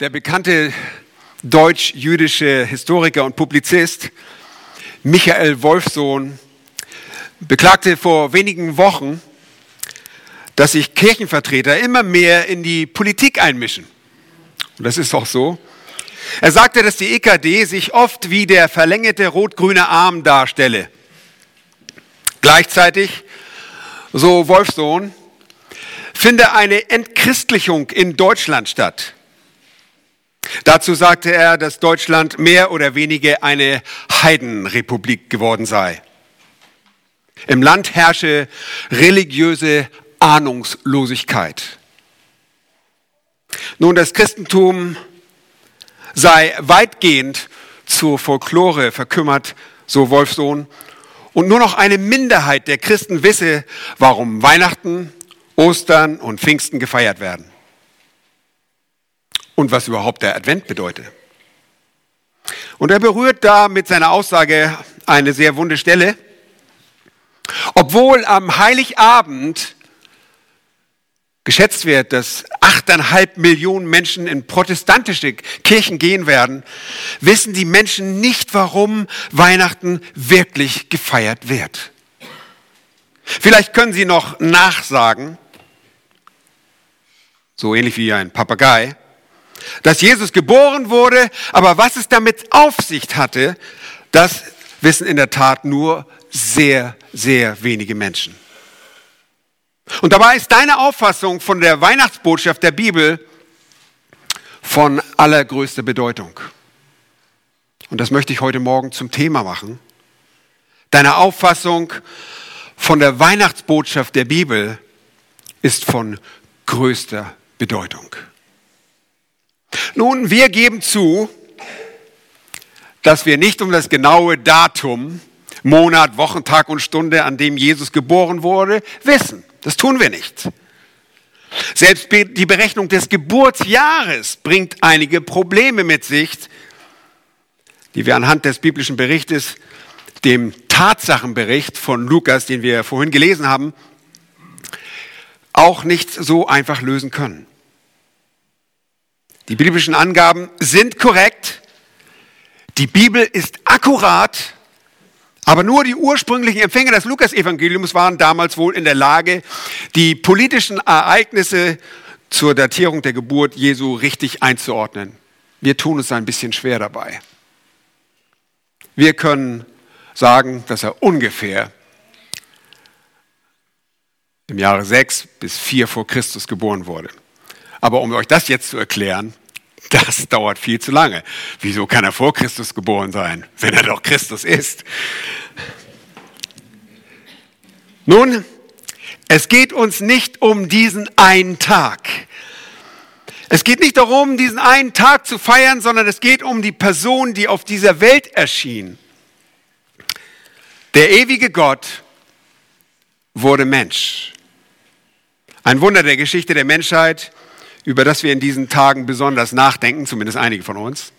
Der bekannte deutsch-jüdische Historiker und Publizist Michael Wolfsohn beklagte vor wenigen Wochen, dass sich Kirchenvertreter immer mehr in die Politik einmischen. Und das ist auch so. Er sagte, dass die EKD sich oft wie der verlängerte rot-grüne Arm darstelle. Gleichzeitig, so Wolfsohn, finde eine Entchristlichung in Deutschland statt. Dazu sagte er, dass Deutschland mehr oder weniger eine Heidenrepublik geworden sei. Im Land herrsche religiöse Ahnungslosigkeit. Nun, das Christentum sei weitgehend zur Folklore verkümmert, so Wolfsohn, und nur noch eine Minderheit der Christen wisse, warum Weihnachten, Ostern und Pfingsten gefeiert werden und was überhaupt der Advent bedeutet. Und er berührt da mit seiner Aussage eine sehr wunde Stelle. Obwohl am Heiligabend geschätzt wird, dass achteinhalb Millionen Menschen in protestantische Kirchen gehen werden, wissen die Menschen nicht, warum Weihnachten wirklich gefeiert wird. Vielleicht können sie noch nachsagen, so ähnlich wie ein Papagei, dass Jesus geboren wurde, aber was es damit auf sich hatte, das wissen in der Tat nur sehr, sehr wenige Menschen. Und dabei ist deine Auffassung von der Weihnachtsbotschaft der Bibel von allergrößter Bedeutung. Und das möchte ich heute Morgen zum Thema machen. Deine Auffassung von der Weihnachtsbotschaft der Bibel ist von größter Bedeutung. Nun, wir geben zu, dass wir nicht um das genaue Datum, Monat, Wochentag und Stunde, an dem Jesus geboren wurde, wissen. Das tun wir nicht. Selbst die Berechnung des Geburtsjahres bringt einige Probleme mit sich, die wir anhand des biblischen Berichtes, dem Tatsachenbericht von Lukas, den wir vorhin gelesen haben, auch nicht so einfach lösen können. Die biblischen Angaben sind korrekt. Die Bibel ist akkurat. Aber nur die ursprünglichen Empfänger des Lukas-Evangeliums waren damals wohl in der Lage, die politischen Ereignisse zur Datierung der Geburt Jesu richtig einzuordnen. Wir tun uns ein bisschen schwer dabei. Wir können sagen, dass er ungefähr im Jahre 6 bis 4 vor Christus geboren wurde. Aber um euch das jetzt zu erklären, das dauert viel zu lange. Wieso kann er vor Christus geboren sein, wenn er doch Christus ist? Nun, es geht uns nicht um diesen einen Tag. Es geht nicht darum, diesen einen Tag zu feiern, sondern es geht um die Person, die auf dieser Welt erschien. Der ewige Gott wurde Mensch. Ein Wunder der Geschichte der Menschheit über das wir in diesen Tagen besonders nachdenken, zumindest einige von uns.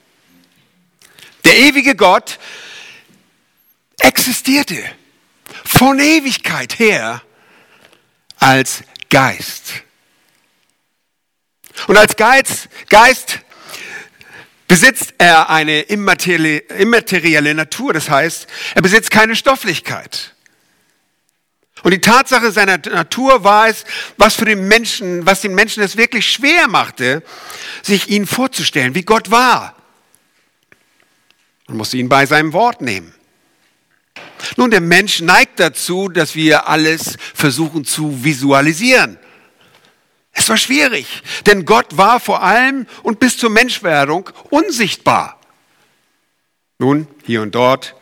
Der ewige Gott existierte von Ewigkeit her als Geist. Und als Geist, Geist besitzt er eine immaterielle Natur, das heißt, er besitzt keine Stofflichkeit. Und die Tatsache seiner Natur war es, was für den Menschen, was den Menschen es wirklich schwer machte, sich ihn vorzustellen, wie Gott war. Man musste ihn bei seinem Wort nehmen. Nun, der Mensch neigt dazu, dass wir alles versuchen zu visualisieren. Es war schwierig, denn Gott war vor allem und bis zur Menschwerdung unsichtbar. Nun, hier und dort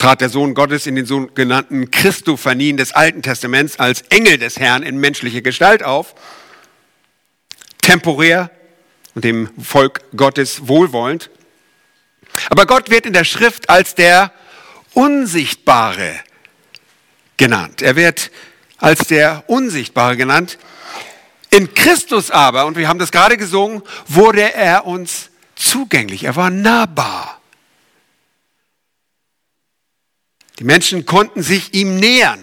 trat der Sohn Gottes in den sogenannten Christophanien des Alten Testaments als Engel des Herrn in menschlicher Gestalt auf, temporär und dem Volk Gottes wohlwollend. Aber Gott wird in der Schrift als der Unsichtbare genannt. Er wird als der Unsichtbare genannt. In Christus aber, und wir haben das gerade gesungen, wurde er uns zugänglich. Er war nahbar. Die Menschen konnten sich ihm nähern.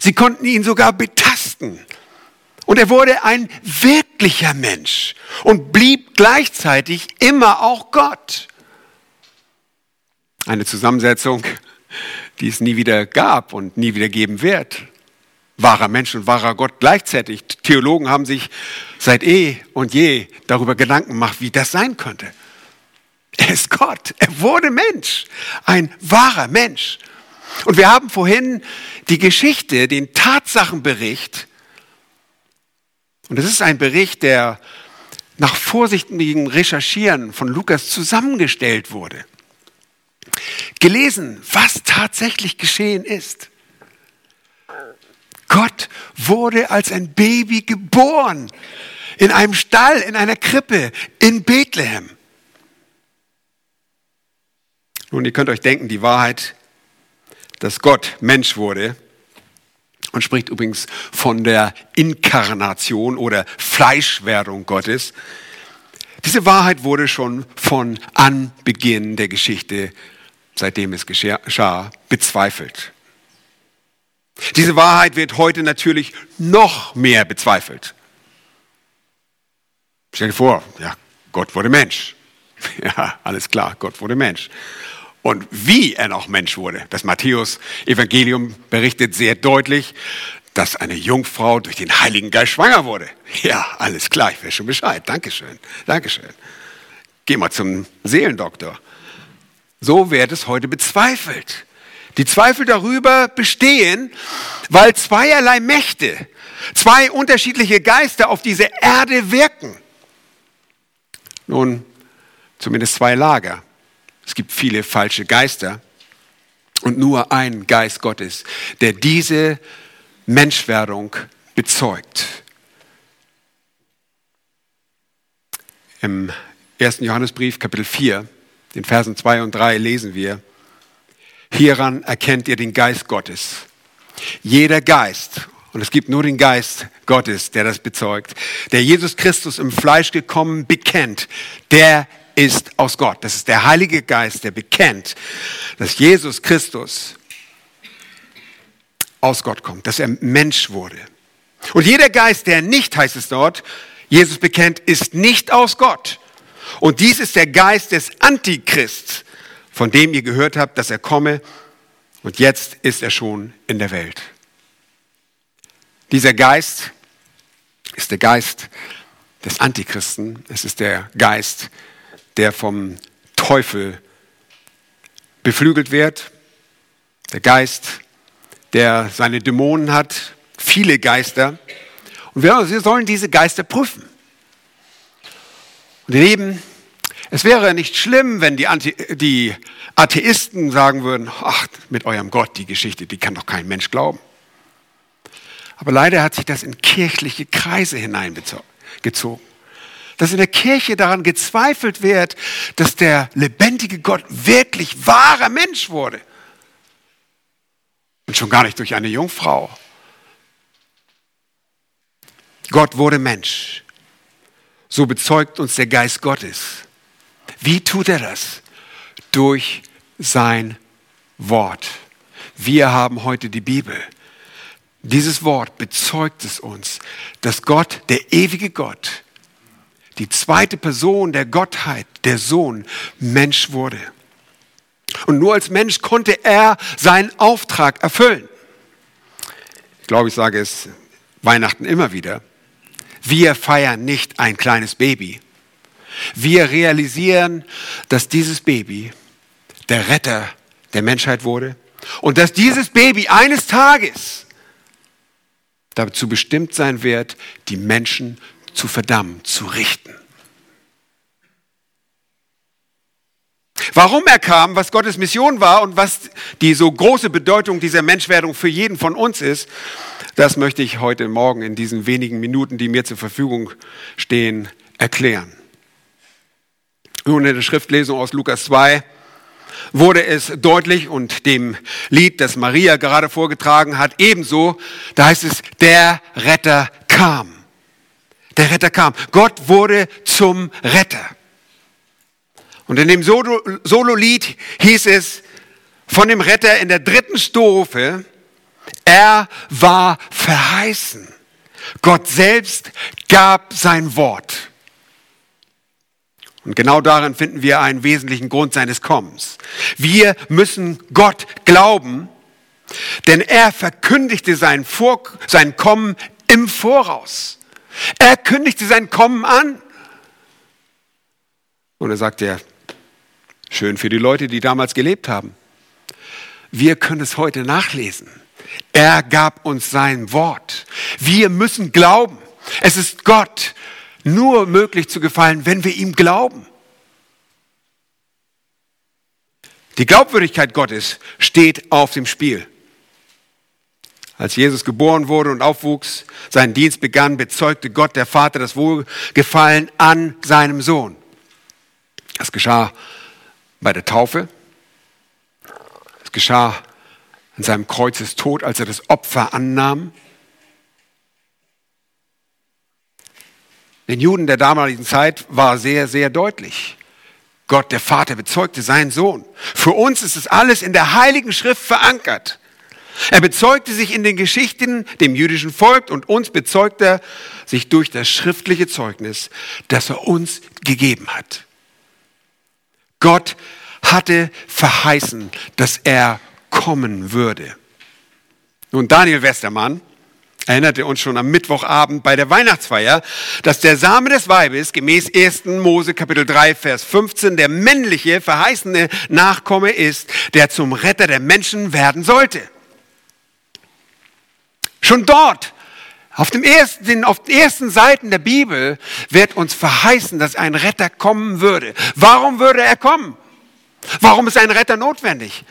Sie konnten ihn sogar betasten. Und er wurde ein wirklicher Mensch und blieb gleichzeitig immer auch Gott. Eine Zusammensetzung, die es nie wieder gab und nie wieder geben wird. Wahrer Mensch und wahrer Gott gleichzeitig. Theologen haben sich seit eh und je darüber Gedanken gemacht, wie das sein könnte. Er ist Gott. Er wurde Mensch. Ein wahrer Mensch. Und wir haben vorhin die Geschichte, den Tatsachenbericht. Und es ist ein Bericht, der nach vorsichtigem Recherchieren von Lukas zusammengestellt wurde. Gelesen, was tatsächlich geschehen ist. Gott wurde als ein Baby geboren. In einem Stall, in einer Krippe, in Bethlehem. Nun, ihr könnt euch denken, die Wahrheit, dass Gott Mensch wurde, und spricht übrigens von der Inkarnation oder Fleischwerdung Gottes. Diese Wahrheit wurde schon von Anbeginn der Geschichte, seitdem es geschah, bezweifelt. Diese Wahrheit wird heute natürlich noch mehr bezweifelt. Stell dir vor, ja, Gott wurde Mensch. Ja, alles klar, Gott wurde Mensch und wie er noch Mensch wurde. Das Matthäus-Evangelium berichtet sehr deutlich, dass eine Jungfrau durch den Heiligen Geist schwanger wurde. Ja, alles klar, ich weiß schon Bescheid. Dankeschön, Dankeschön. Geh mal zum Seelendoktor. So wird es heute bezweifelt. Die Zweifel darüber bestehen, weil zweierlei Mächte, zwei unterschiedliche Geister auf diese Erde wirken. Nun, zumindest zwei Lager. Es gibt viele falsche Geister und nur ein Geist Gottes, der diese Menschwerdung bezeugt. Im 1. Johannesbrief, Kapitel 4, den Versen 2 und 3 lesen wir, hieran erkennt ihr den Geist Gottes. Jeder Geist, und es gibt nur den Geist Gottes, der das bezeugt, der Jesus Christus im Fleisch gekommen bekennt, der ist aus Gott. Das ist der Heilige Geist, der bekennt, dass Jesus Christus aus Gott kommt, dass er Mensch wurde. Und jeder Geist, der nicht, heißt es dort, Jesus bekennt, ist nicht aus Gott. Und dies ist der Geist des Antichrist, von dem ihr gehört habt, dass er komme. Und jetzt ist er schon in der Welt. Dieser Geist ist der Geist des Antichristen. Es ist der Geist der vom Teufel beflügelt wird, der Geist, der seine Dämonen hat, viele Geister. Und wir, sollen diese Geister prüfen. Und ihr Lieben, es wäre nicht schlimm, wenn die, Anti, die Atheisten sagen würden, ach, mit eurem Gott, die Geschichte, die kann doch kein Mensch glauben. Aber leider hat sich das in kirchliche Kreise hineingezogen dass in der Kirche daran gezweifelt wird, dass der lebendige Gott wirklich wahrer Mensch wurde. Und schon gar nicht durch eine Jungfrau. Gott wurde Mensch. So bezeugt uns der Geist Gottes. Wie tut er das? Durch sein Wort. Wir haben heute die Bibel. Dieses Wort bezeugt es uns, dass Gott, der ewige Gott, die zweite Person der Gottheit, der Sohn, Mensch wurde. Und nur als Mensch konnte er seinen Auftrag erfüllen. Ich glaube, ich sage es Weihnachten immer wieder. Wir feiern nicht ein kleines Baby. Wir realisieren, dass dieses Baby der Retter der Menschheit wurde und dass dieses Baby eines Tages dazu bestimmt sein wird, die Menschen zu verdammen, zu richten. Warum er kam, was Gottes Mission war und was die so große Bedeutung dieser Menschwerdung für jeden von uns ist, das möchte ich heute Morgen in diesen wenigen Minuten, die mir zur Verfügung stehen, erklären. Nun in der Schriftlesung aus Lukas 2 wurde es deutlich und dem Lied, das Maria gerade vorgetragen hat, ebenso, da heißt es, der Retter kam. Der Retter kam. Gott wurde zum Retter. Und in dem Solo-Lied hieß es von dem Retter in der dritten Strophe, er war verheißen Gott selbst gab sein Wort. Und genau darin finden wir einen wesentlichen Grund seines Kommens. Wir müssen Gott glauben, denn er verkündigte sein, Vor sein Kommen im Voraus. Er kündigte sein Kommen an. Und er sagt ja, schön für die Leute, die damals gelebt haben. Wir können es heute nachlesen. Er gab uns sein Wort. Wir müssen glauben. Es ist Gott nur möglich zu gefallen, wenn wir ihm glauben. Die Glaubwürdigkeit Gottes steht auf dem Spiel. Als Jesus geboren wurde und aufwuchs, seinen Dienst begann, bezeugte Gott, der Vater, das Wohlgefallen an seinem Sohn. Das geschah bei der Taufe. Es geschah an seinem Kreuzestod, als er das Opfer annahm. Den Juden der damaligen Zeit war sehr, sehr deutlich. Gott, der Vater, bezeugte seinen Sohn. Für uns ist es alles in der Heiligen Schrift verankert. Er bezeugte sich in den Geschichten dem jüdischen Volk und uns bezeugt er sich durch das schriftliche Zeugnis, das er uns gegeben hat. Gott hatte verheißen, dass er kommen würde. Nun, Daniel Westermann erinnerte uns schon am Mittwochabend bei der Weihnachtsfeier, dass der Same des Weibes gemäß 1. Mose Kapitel 3 Vers 15 der männliche verheißene Nachkomme ist, der zum Retter der Menschen werden sollte. Schon dort, auf, dem ersten, auf den ersten Seiten der Bibel, wird uns verheißen, dass ein Retter kommen würde. Warum würde er kommen? Warum ist ein Retter notwendig?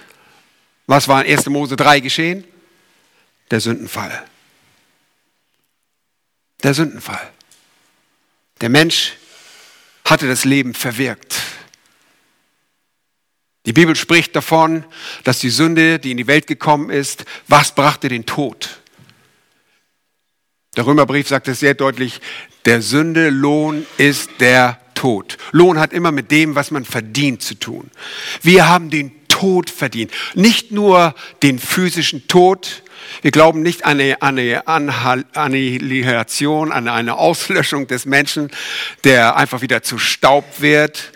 Was war in 1. Mose 3 geschehen? Der Sündenfall. Der Sündenfall. Der Mensch hatte das Leben verwirkt. Die Bibel spricht davon, dass die Sünde, die in die Welt gekommen ist, was brachte den Tod? Der Römerbrief sagt es sehr deutlich, der Sünde Lohn ist der Tod. Lohn hat immer mit dem, was man verdient, zu tun. Wir haben den Tod verdient. Nicht nur den physischen Tod. Wir glauben nicht an eine, eine Annihilation, an eine Auslöschung des Menschen, der einfach wieder zu Staub wird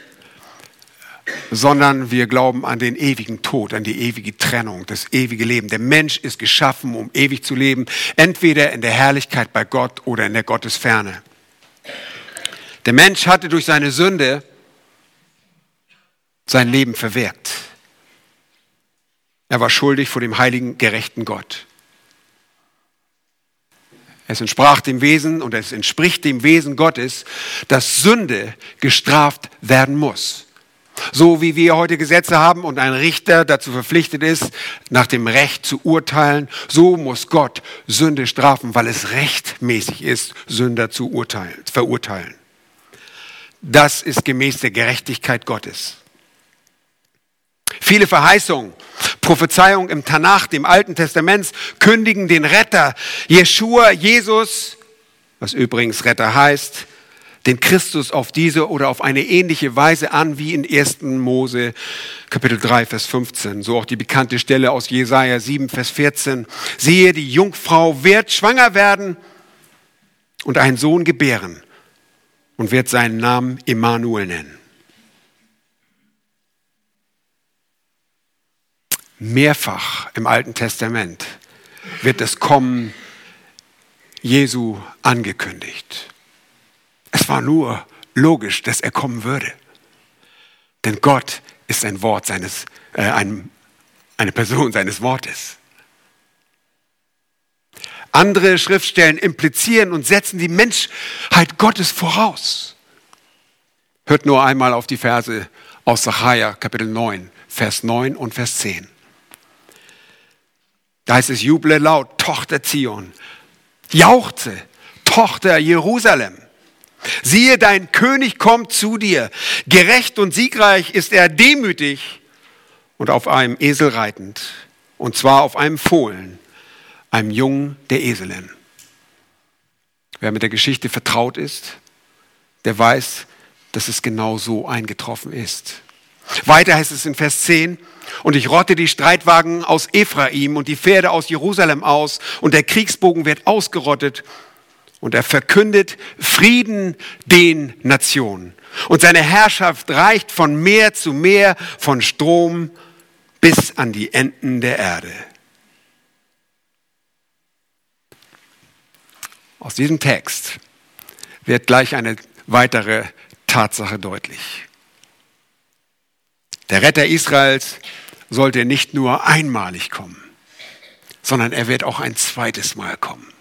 sondern wir glauben an den ewigen Tod, an die ewige Trennung, das ewige Leben. Der Mensch ist geschaffen, um ewig zu leben, entweder in der Herrlichkeit bei Gott oder in der Gottesferne. Der Mensch hatte durch seine Sünde sein Leben verwirkt. Er war schuldig vor dem heiligen, gerechten Gott. Es entsprach dem Wesen und es entspricht dem Wesen Gottes, dass Sünde gestraft werden muss. So wie wir heute Gesetze haben und ein Richter dazu verpflichtet ist, nach dem Recht zu urteilen, so muss Gott Sünde strafen, weil es rechtmäßig ist, Sünder zu urteilen, verurteilen. Das ist gemäß der Gerechtigkeit Gottes. Viele Verheißungen, Prophezeiungen im Tanach, dem Alten Testament, kündigen den Retter, Jeshua, Jesus, was übrigens Retter heißt, den Christus auf diese oder auf eine ähnliche Weise an wie in 1. Mose Kapitel 3, Vers 15. So auch die bekannte Stelle aus Jesaja 7, Vers 14. Siehe, die Jungfrau wird schwanger werden und einen Sohn gebären und wird seinen Namen Immanuel nennen. Mehrfach im Alten Testament wird das Kommen Jesu angekündigt. Es war nur logisch, dass er kommen würde. Denn Gott ist ein Wort seines, äh, ein, eine Person seines Wortes. Andere Schriftstellen implizieren und setzen die Menschheit Gottes voraus. Hört nur einmal auf die Verse aus Sacharja, Kapitel 9, Vers 9 und Vers 10. Da heißt es, juble laut, Tochter Zion. Jauchze, Tochter Jerusalem. Siehe, dein König kommt zu dir. Gerecht und siegreich ist er demütig und auf einem Esel reitend. Und zwar auf einem Fohlen, einem Jungen der Eselin. Wer mit der Geschichte vertraut ist, der weiß, dass es genau so eingetroffen ist. Weiter heißt es in Vers 10, und ich rotte die Streitwagen aus Ephraim und die Pferde aus Jerusalem aus, und der Kriegsbogen wird ausgerottet und er verkündet Frieden den Nationen. Und seine Herrschaft reicht von Meer zu Meer, von Strom bis an die Enden der Erde. Aus diesem Text wird gleich eine weitere Tatsache deutlich. Der Retter Israels sollte nicht nur einmalig kommen, sondern er wird auch ein zweites Mal kommen.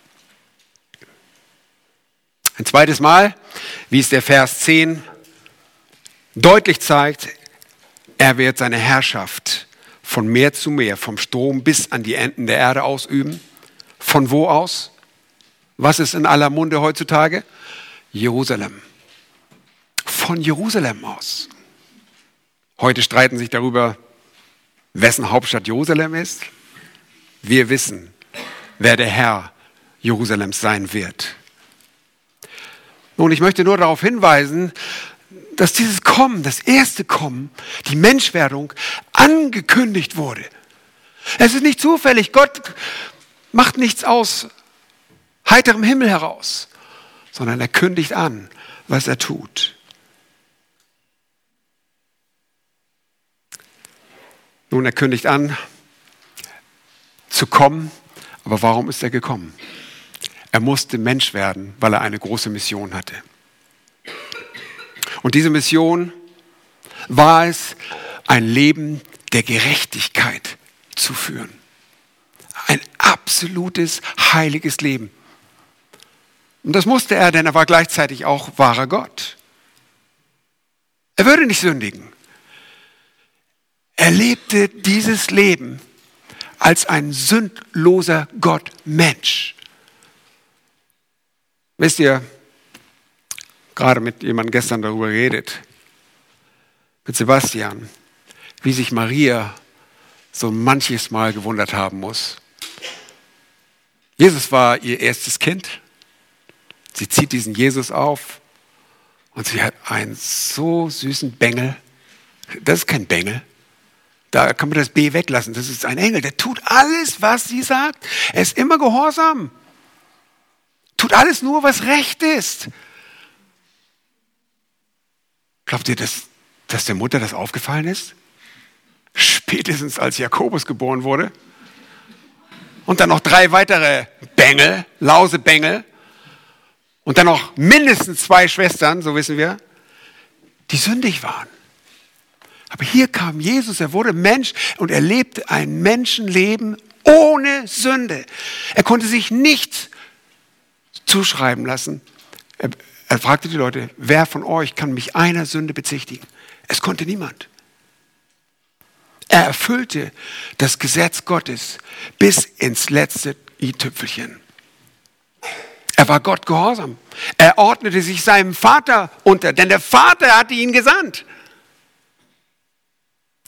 Ein zweites Mal, wie es der Vers 10 deutlich zeigt, er wird seine Herrschaft von Meer zu Meer, vom Strom bis an die Enden der Erde ausüben. Von wo aus? Was ist in aller Munde heutzutage? Jerusalem. Von Jerusalem aus. Heute streiten sich darüber, wessen Hauptstadt Jerusalem ist. Wir wissen, wer der Herr Jerusalems sein wird. Nun, ich möchte nur darauf hinweisen, dass dieses Kommen, das erste Kommen, die Menschwerdung angekündigt wurde. Es ist nicht zufällig, Gott macht nichts aus heiterem Himmel heraus, sondern er kündigt an, was er tut. Nun, er kündigt an, zu kommen, aber warum ist er gekommen? Er musste Mensch werden, weil er eine große Mission hatte. Und diese Mission war es, ein Leben der Gerechtigkeit zu führen. Ein absolutes, heiliges Leben. Und das musste er, denn er war gleichzeitig auch wahrer Gott. Er würde nicht sündigen. Er lebte dieses Leben als ein sündloser Gott Mensch. Wisst ihr, gerade mit jemandem gestern darüber redet, mit Sebastian, wie sich Maria so manches Mal gewundert haben muss. Jesus war ihr erstes Kind. Sie zieht diesen Jesus auf und sie hat einen so süßen Bengel. Das ist kein Bengel. Da kann man das B weglassen. Das ist ein Engel. Der tut alles, was sie sagt. Er ist immer gehorsam. Tut alles nur, was recht ist. Glaubt ihr, dass, dass der Mutter das aufgefallen ist? Spätestens als Jakobus geboren wurde. Und dann noch drei weitere Bengel, Lausebengel. Und dann noch mindestens zwei Schwestern, so wissen wir, die sündig waren. Aber hier kam Jesus, er wurde Mensch und er lebte ein Menschenleben ohne Sünde. Er konnte sich nichts zuschreiben lassen. Er, er fragte die Leute, wer von euch kann mich einer Sünde bezichtigen? Es konnte niemand. Er erfüllte das Gesetz Gottes bis ins letzte i-Tüpfelchen. Er war Gott gehorsam. Er ordnete sich seinem Vater unter, denn der Vater hatte ihn gesandt.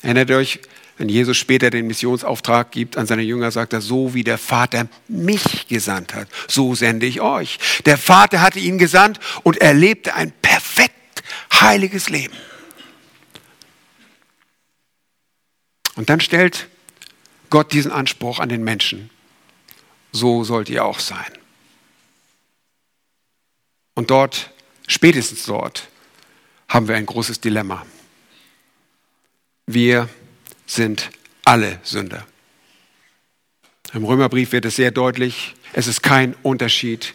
Erinnert euch, wenn Jesus später den Missionsauftrag gibt an seine Jünger, sagt er, so wie der Vater mich gesandt hat, so sende ich euch. Der Vater hatte ihn gesandt und er lebte ein perfekt heiliges Leben. Und dann stellt Gott diesen Anspruch an den Menschen. So sollt ihr auch sein. Und dort, spätestens dort, haben wir ein großes Dilemma. Wir sind alle Sünder. Im Römerbrief wird es sehr deutlich, es ist kein Unterschied.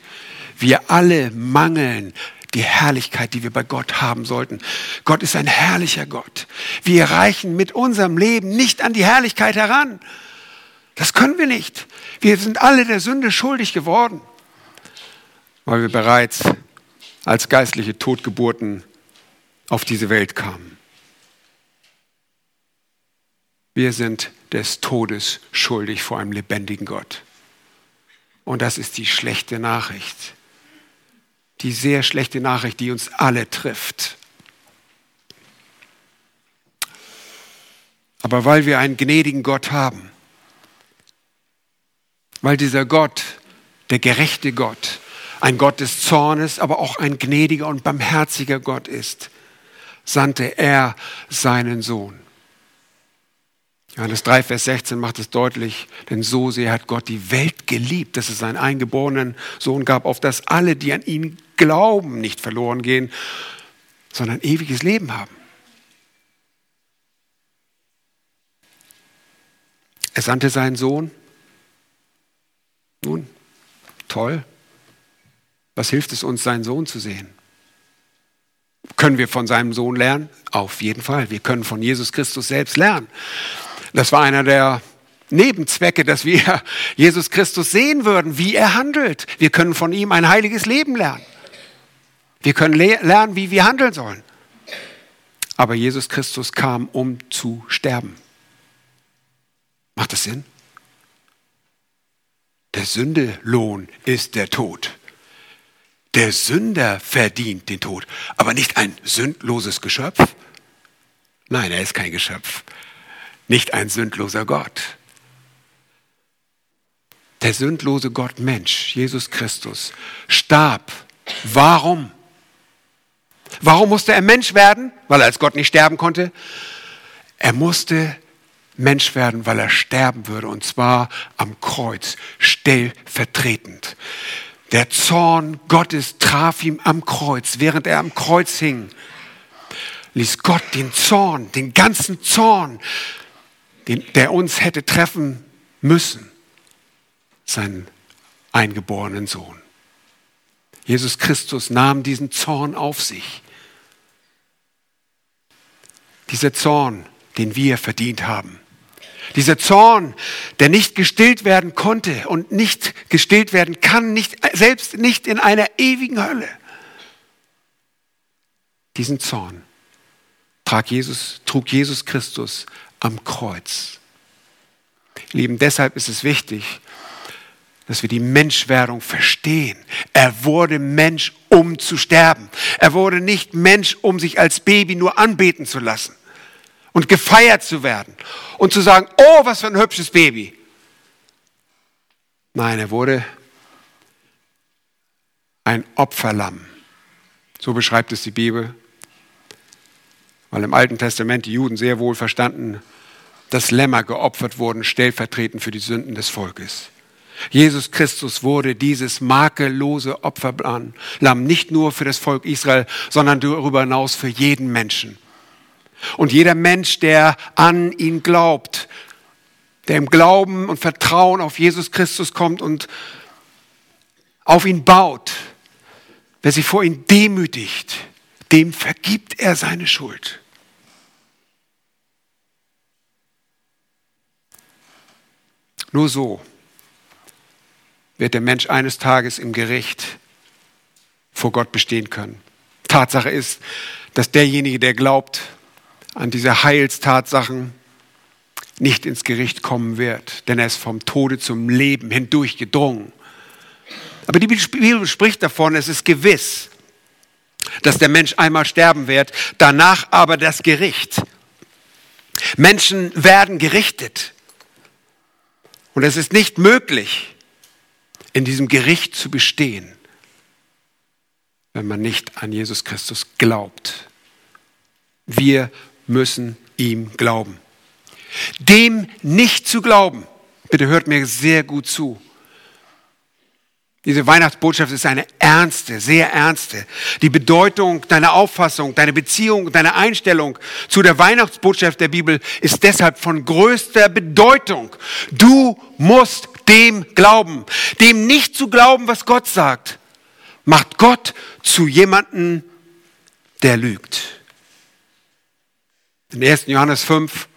Wir alle mangeln die Herrlichkeit, die wir bei Gott haben sollten. Gott ist ein herrlicher Gott. Wir reichen mit unserem Leben nicht an die Herrlichkeit heran. Das können wir nicht. Wir sind alle der Sünde schuldig geworden, weil wir bereits als geistliche Totgeburten auf diese Welt kamen. Wir sind des Todes schuldig vor einem lebendigen Gott. Und das ist die schlechte Nachricht. Die sehr schlechte Nachricht, die uns alle trifft. Aber weil wir einen gnädigen Gott haben, weil dieser Gott, der gerechte Gott, ein Gott des Zornes, aber auch ein gnädiger und barmherziger Gott ist, sandte er seinen Sohn Johannes 3, Vers 16 macht es deutlich, denn so sehr hat Gott die Welt geliebt, dass es seinen eingeborenen Sohn gab, auf dass alle, die an ihn glauben, nicht verloren gehen, sondern ewiges Leben haben. Er sandte seinen Sohn. Nun, toll. Was hilft es uns, seinen Sohn zu sehen? Können wir von seinem Sohn lernen? Auf jeden Fall. Wir können von Jesus Christus selbst lernen. Das war einer der Nebenzwecke, dass wir Jesus Christus sehen würden, wie er handelt. Wir können von ihm ein heiliges Leben lernen. Wir können le lernen, wie wir handeln sollen. Aber Jesus Christus kam, um zu sterben. Macht das Sinn? Der Sündelohn ist der Tod. Der Sünder verdient den Tod, aber nicht ein sündloses Geschöpf. Nein, er ist kein Geschöpf nicht ein sündloser Gott. Der sündlose Gott Mensch, Jesus Christus, starb. Warum? Warum musste er Mensch werden? Weil er als Gott nicht sterben konnte. Er musste Mensch werden, weil er sterben würde, und zwar am Kreuz, stellvertretend. Der Zorn Gottes traf ihm am Kreuz, während er am Kreuz hing. Ließ Gott den Zorn, den ganzen Zorn der uns hätte treffen müssen, seinen eingeborenen Sohn. Jesus Christus nahm diesen Zorn auf sich. Dieser Zorn, den wir verdient haben. Dieser Zorn, der nicht gestillt werden konnte und nicht gestillt werden kann, nicht, selbst nicht in einer ewigen Hölle. Diesen Zorn trug Jesus, trug Jesus Christus am Kreuz. Lieben, deshalb ist es wichtig, dass wir die Menschwerdung verstehen. Er wurde Mensch, um zu sterben. Er wurde nicht Mensch, um sich als Baby nur anbeten zu lassen und gefeiert zu werden und zu sagen, oh, was für ein hübsches Baby. Nein, er wurde ein Opferlamm. So beschreibt es die Bibel weil im Alten Testament die Juden sehr wohl verstanden, dass Lämmer geopfert wurden, stellvertretend für die Sünden des Volkes. Jesus Christus wurde dieses makellose Opferlamm nicht nur für das Volk Israel, sondern darüber hinaus für jeden Menschen. Und jeder Mensch, der an ihn glaubt, der im Glauben und Vertrauen auf Jesus Christus kommt und auf ihn baut, wer sich vor ihn demütigt, dem vergibt er seine Schuld. Nur so wird der Mensch eines Tages im Gericht vor Gott bestehen können. Tatsache ist, dass derjenige, der glaubt an diese Heilstatsachen, nicht ins Gericht kommen wird, denn er ist vom Tode zum Leben hindurch gedrungen. Aber die Bibel spricht davon, es ist gewiss, dass der Mensch einmal sterben wird, danach aber das Gericht. Menschen werden gerichtet. Und es ist nicht möglich, in diesem Gericht zu bestehen, wenn man nicht an Jesus Christus glaubt. Wir müssen ihm glauben. Dem nicht zu glauben, bitte hört mir sehr gut zu, diese Weihnachtsbotschaft ist eine ernste, sehr ernste. Die Bedeutung deiner Auffassung, deine Beziehung, deine Einstellung zu der Weihnachtsbotschaft der Bibel ist deshalb von größter Bedeutung. Du musst dem glauben. Dem nicht zu glauben, was Gott sagt, macht Gott zu jemanden, der lügt. In 1. Johannes 5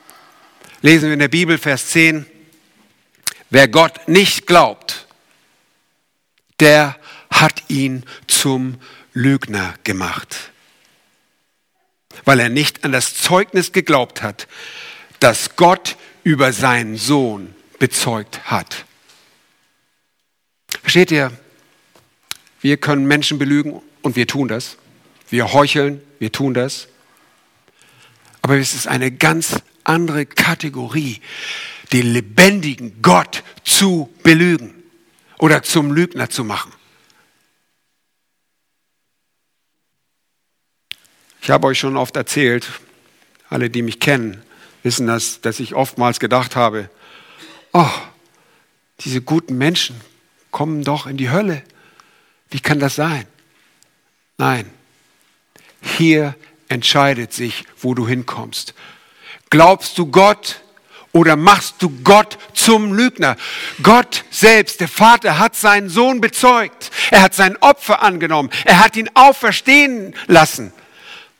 lesen wir in der Bibel Vers 10, wer Gott nicht glaubt, der hat ihn zum Lügner gemacht, weil er nicht an das Zeugnis geglaubt hat, das Gott über seinen Sohn bezeugt hat. Versteht ihr? Wir können Menschen belügen und wir tun das. Wir heucheln, wir tun das. Aber es ist eine ganz andere Kategorie, den lebendigen Gott zu belügen oder zum Lügner zu machen. Ich habe euch schon oft erzählt, alle, die mich kennen, wissen das, dass ich oftmals gedacht habe, oh, diese guten Menschen kommen doch in die Hölle. Wie kann das sein? Nein, hier entscheidet sich, wo du hinkommst. Glaubst du Gott oder machst du Gott zum Lügner? Gott selbst, der Vater, hat seinen Sohn bezeugt. Er hat sein Opfer angenommen. Er hat ihn auferstehen lassen.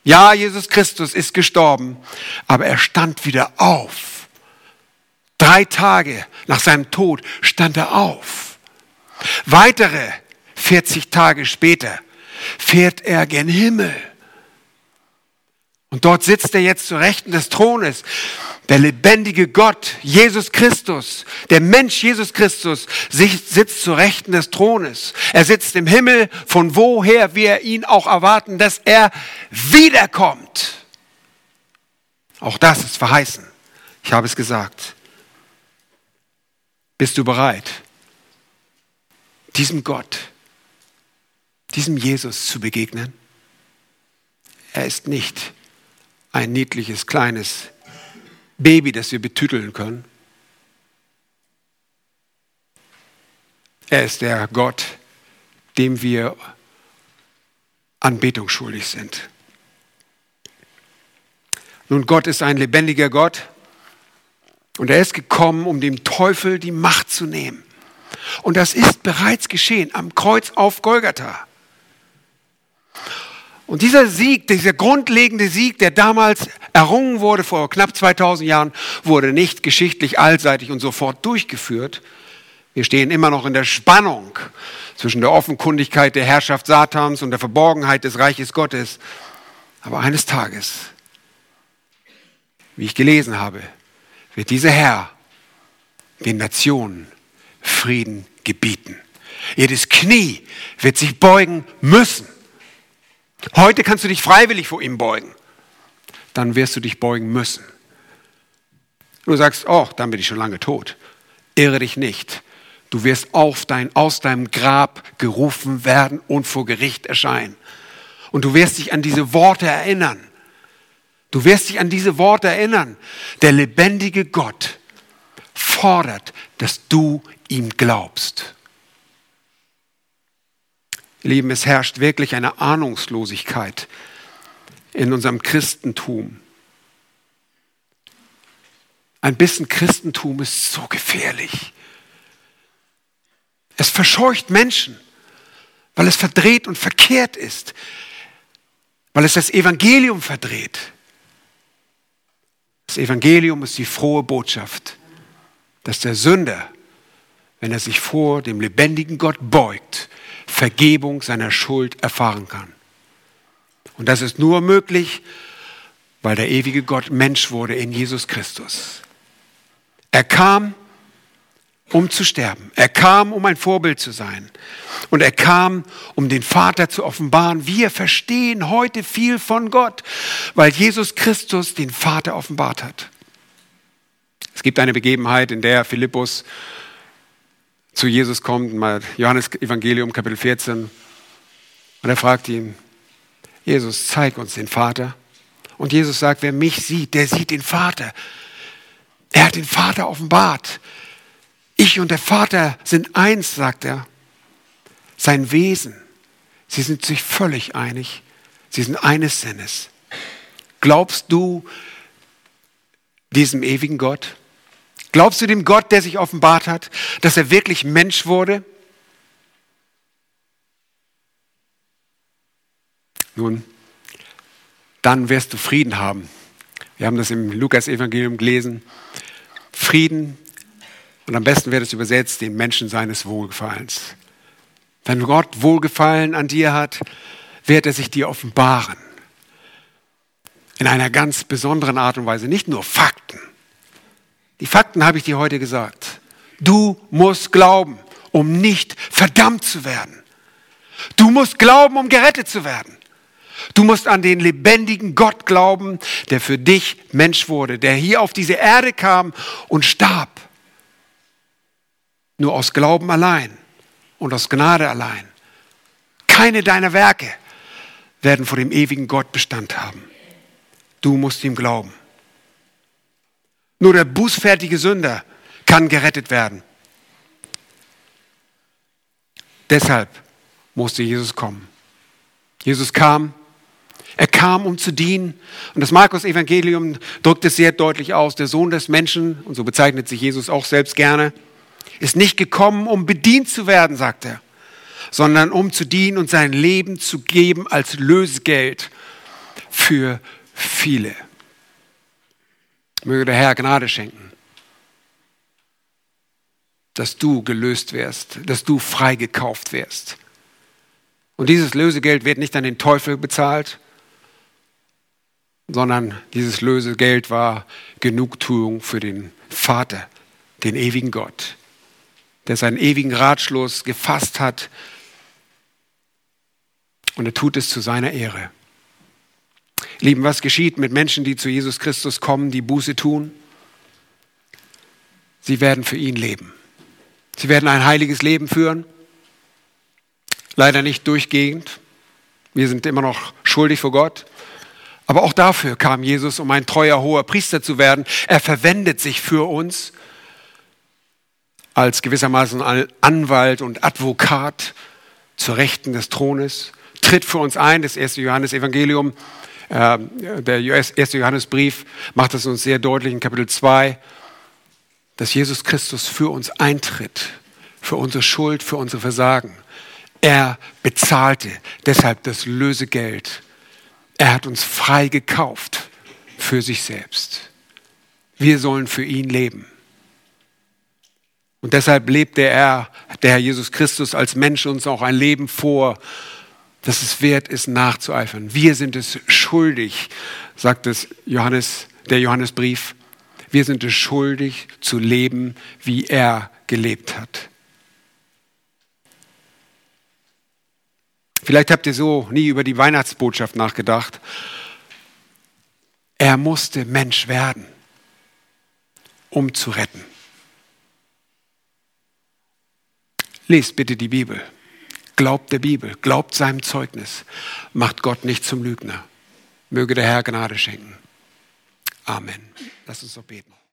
Ja, Jesus Christus ist gestorben, aber er stand wieder auf. Drei Tage nach seinem Tod stand er auf. Weitere 40 Tage später fährt er gen Himmel. Und dort sitzt er jetzt zu Rechten des Thrones. Der lebendige Gott, Jesus Christus, der Mensch Jesus Christus, sitzt zu Rechten des Thrones. Er sitzt im Himmel, von woher wir ihn auch erwarten, dass er wiederkommt. Auch das ist verheißen. Ich habe es gesagt. Bist du bereit, diesem Gott, diesem Jesus zu begegnen? Er ist nicht ein niedliches, kleines Baby, das wir betüteln können. Er ist der Gott, dem wir Anbetung schuldig sind. Nun, Gott ist ein lebendiger Gott und er ist gekommen, um dem Teufel die Macht zu nehmen. Und das ist bereits geschehen am Kreuz auf Golgatha. Und dieser Sieg, dieser grundlegende Sieg, der damals errungen wurde vor knapp 2000 Jahren, wurde nicht geschichtlich allseitig und sofort durchgeführt. Wir stehen immer noch in der Spannung zwischen der Offenkundigkeit der Herrschaft Satans und der Verborgenheit des Reiches Gottes. Aber eines Tages, wie ich gelesen habe, wird dieser Herr den Nationen Frieden gebieten. Jedes Knie wird sich beugen müssen. Heute kannst du dich freiwillig vor ihm beugen. Dann wirst du dich beugen müssen. Du sagst, oh, dann bin ich schon lange tot. Irre dich nicht. Du wirst auf dein, aus deinem Grab gerufen werden und vor Gericht erscheinen. Und du wirst dich an diese Worte erinnern. Du wirst dich an diese Worte erinnern. Der lebendige Gott fordert, dass du ihm glaubst. Lieben, es herrscht wirklich eine Ahnungslosigkeit in unserem Christentum. Ein bisschen Christentum ist so gefährlich. Es verscheucht Menschen, weil es verdreht und verkehrt ist, weil es das Evangelium verdreht. Das Evangelium ist die frohe Botschaft, dass der Sünder, wenn er sich vor dem lebendigen Gott beugt, Vergebung seiner Schuld erfahren kann. Und das ist nur möglich, weil der ewige Gott Mensch wurde in Jesus Christus. Er kam, um zu sterben. Er kam, um ein Vorbild zu sein. Und er kam, um den Vater zu offenbaren. Wir verstehen heute viel von Gott, weil Jesus Christus den Vater offenbart hat. Es gibt eine Begebenheit, in der Philippus zu Jesus kommt, mal Johannes Evangelium Kapitel 14, und er fragt ihn, Jesus, zeig uns den Vater. Und Jesus sagt, wer mich sieht, der sieht den Vater. Er hat den Vater offenbart. Ich und der Vater sind eins, sagt er. Sein Wesen, sie sind sich völlig einig. Sie sind eines Sinnes. Glaubst du diesem ewigen Gott? Glaubst du dem Gott, der sich offenbart hat, dass er wirklich Mensch wurde? Nun, dann wirst du Frieden haben. Wir haben das im Lukas-Evangelium gelesen. Frieden, und am besten wird es übersetzt, den Menschen seines Wohlgefallens. Wenn Gott Wohlgefallen an dir hat, wird er sich dir offenbaren. In einer ganz besonderen Art und Weise, nicht nur Fakten, die Fakten habe ich dir heute gesagt. Du musst glauben, um nicht verdammt zu werden. Du musst glauben, um gerettet zu werden. Du musst an den lebendigen Gott glauben, der für dich Mensch wurde, der hier auf diese Erde kam und starb. Nur aus Glauben allein und aus Gnade allein. Keine deiner Werke werden vor dem ewigen Gott Bestand haben. Du musst ihm glauben. Nur der bußfertige Sünder kann gerettet werden. Deshalb musste Jesus kommen. Jesus kam, er kam, um zu dienen. Und das Markus-Evangelium drückt es sehr deutlich aus. Der Sohn des Menschen, und so bezeichnet sich Jesus auch selbst gerne, ist nicht gekommen, um bedient zu werden, sagt er, sondern um zu dienen und sein Leben zu geben als Lösegeld für viele. Möge der Herr Gnade schenken, dass du gelöst wirst, dass du freigekauft wirst. Und dieses Lösegeld wird nicht an den Teufel bezahlt, sondern dieses Lösegeld war Genugtuung für den Vater, den ewigen Gott, der seinen ewigen Ratschluss gefasst hat und er tut es zu seiner Ehre. Lieben, was geschieht mit Menschen, die zu Jesus Christus kommen, die Buße tun? Sie werden für ihn leben. Sie werden ein heiliges Leben führen. Leider nicht durchgehend. Wir sind immer noch schuldig vor Gott. Aber auch dafür kam Jesus, um ein treuer hoher Priester zu werden. Er verwendet sich für uns als gewissermaßen Anwalt und Advokat zur Rechten des Thrones, tritt für uns ein. Das erste Johannesevangelium, der erste Johannesbrief macht es uns sehr deutlich in Kapitel 2, dass Jesus Christus für uns eintritt, für unsere Schuld, für unsere Versagen. Er bezahlte deshalb das Lösegeld er hat uns frei gekauft für sich selbst. Wir sollen für ihn leben. Und deshalb lebte er, der Herr Jesus Christus, als Mensch uns auch ein Leben vor, das es wert ist, nachzueifern. Wir sind es schuldig, sagt es Johannes, der Johannesbrief. Wir sind es schuldig zu leben, wie er gelebt hat. Vielleicht habt ihr so nie über die Weihnachtsbotschaft nachgedacht. Er musste Mensch werden, um zu retten. Lest bitte die Bibel. Glaubt der Bibel, glaubt seinem Zeugnis. Macht Gott nicht zum Lügner. Möge der Herr Gnade schenken. Amen. Lass uns doch beten.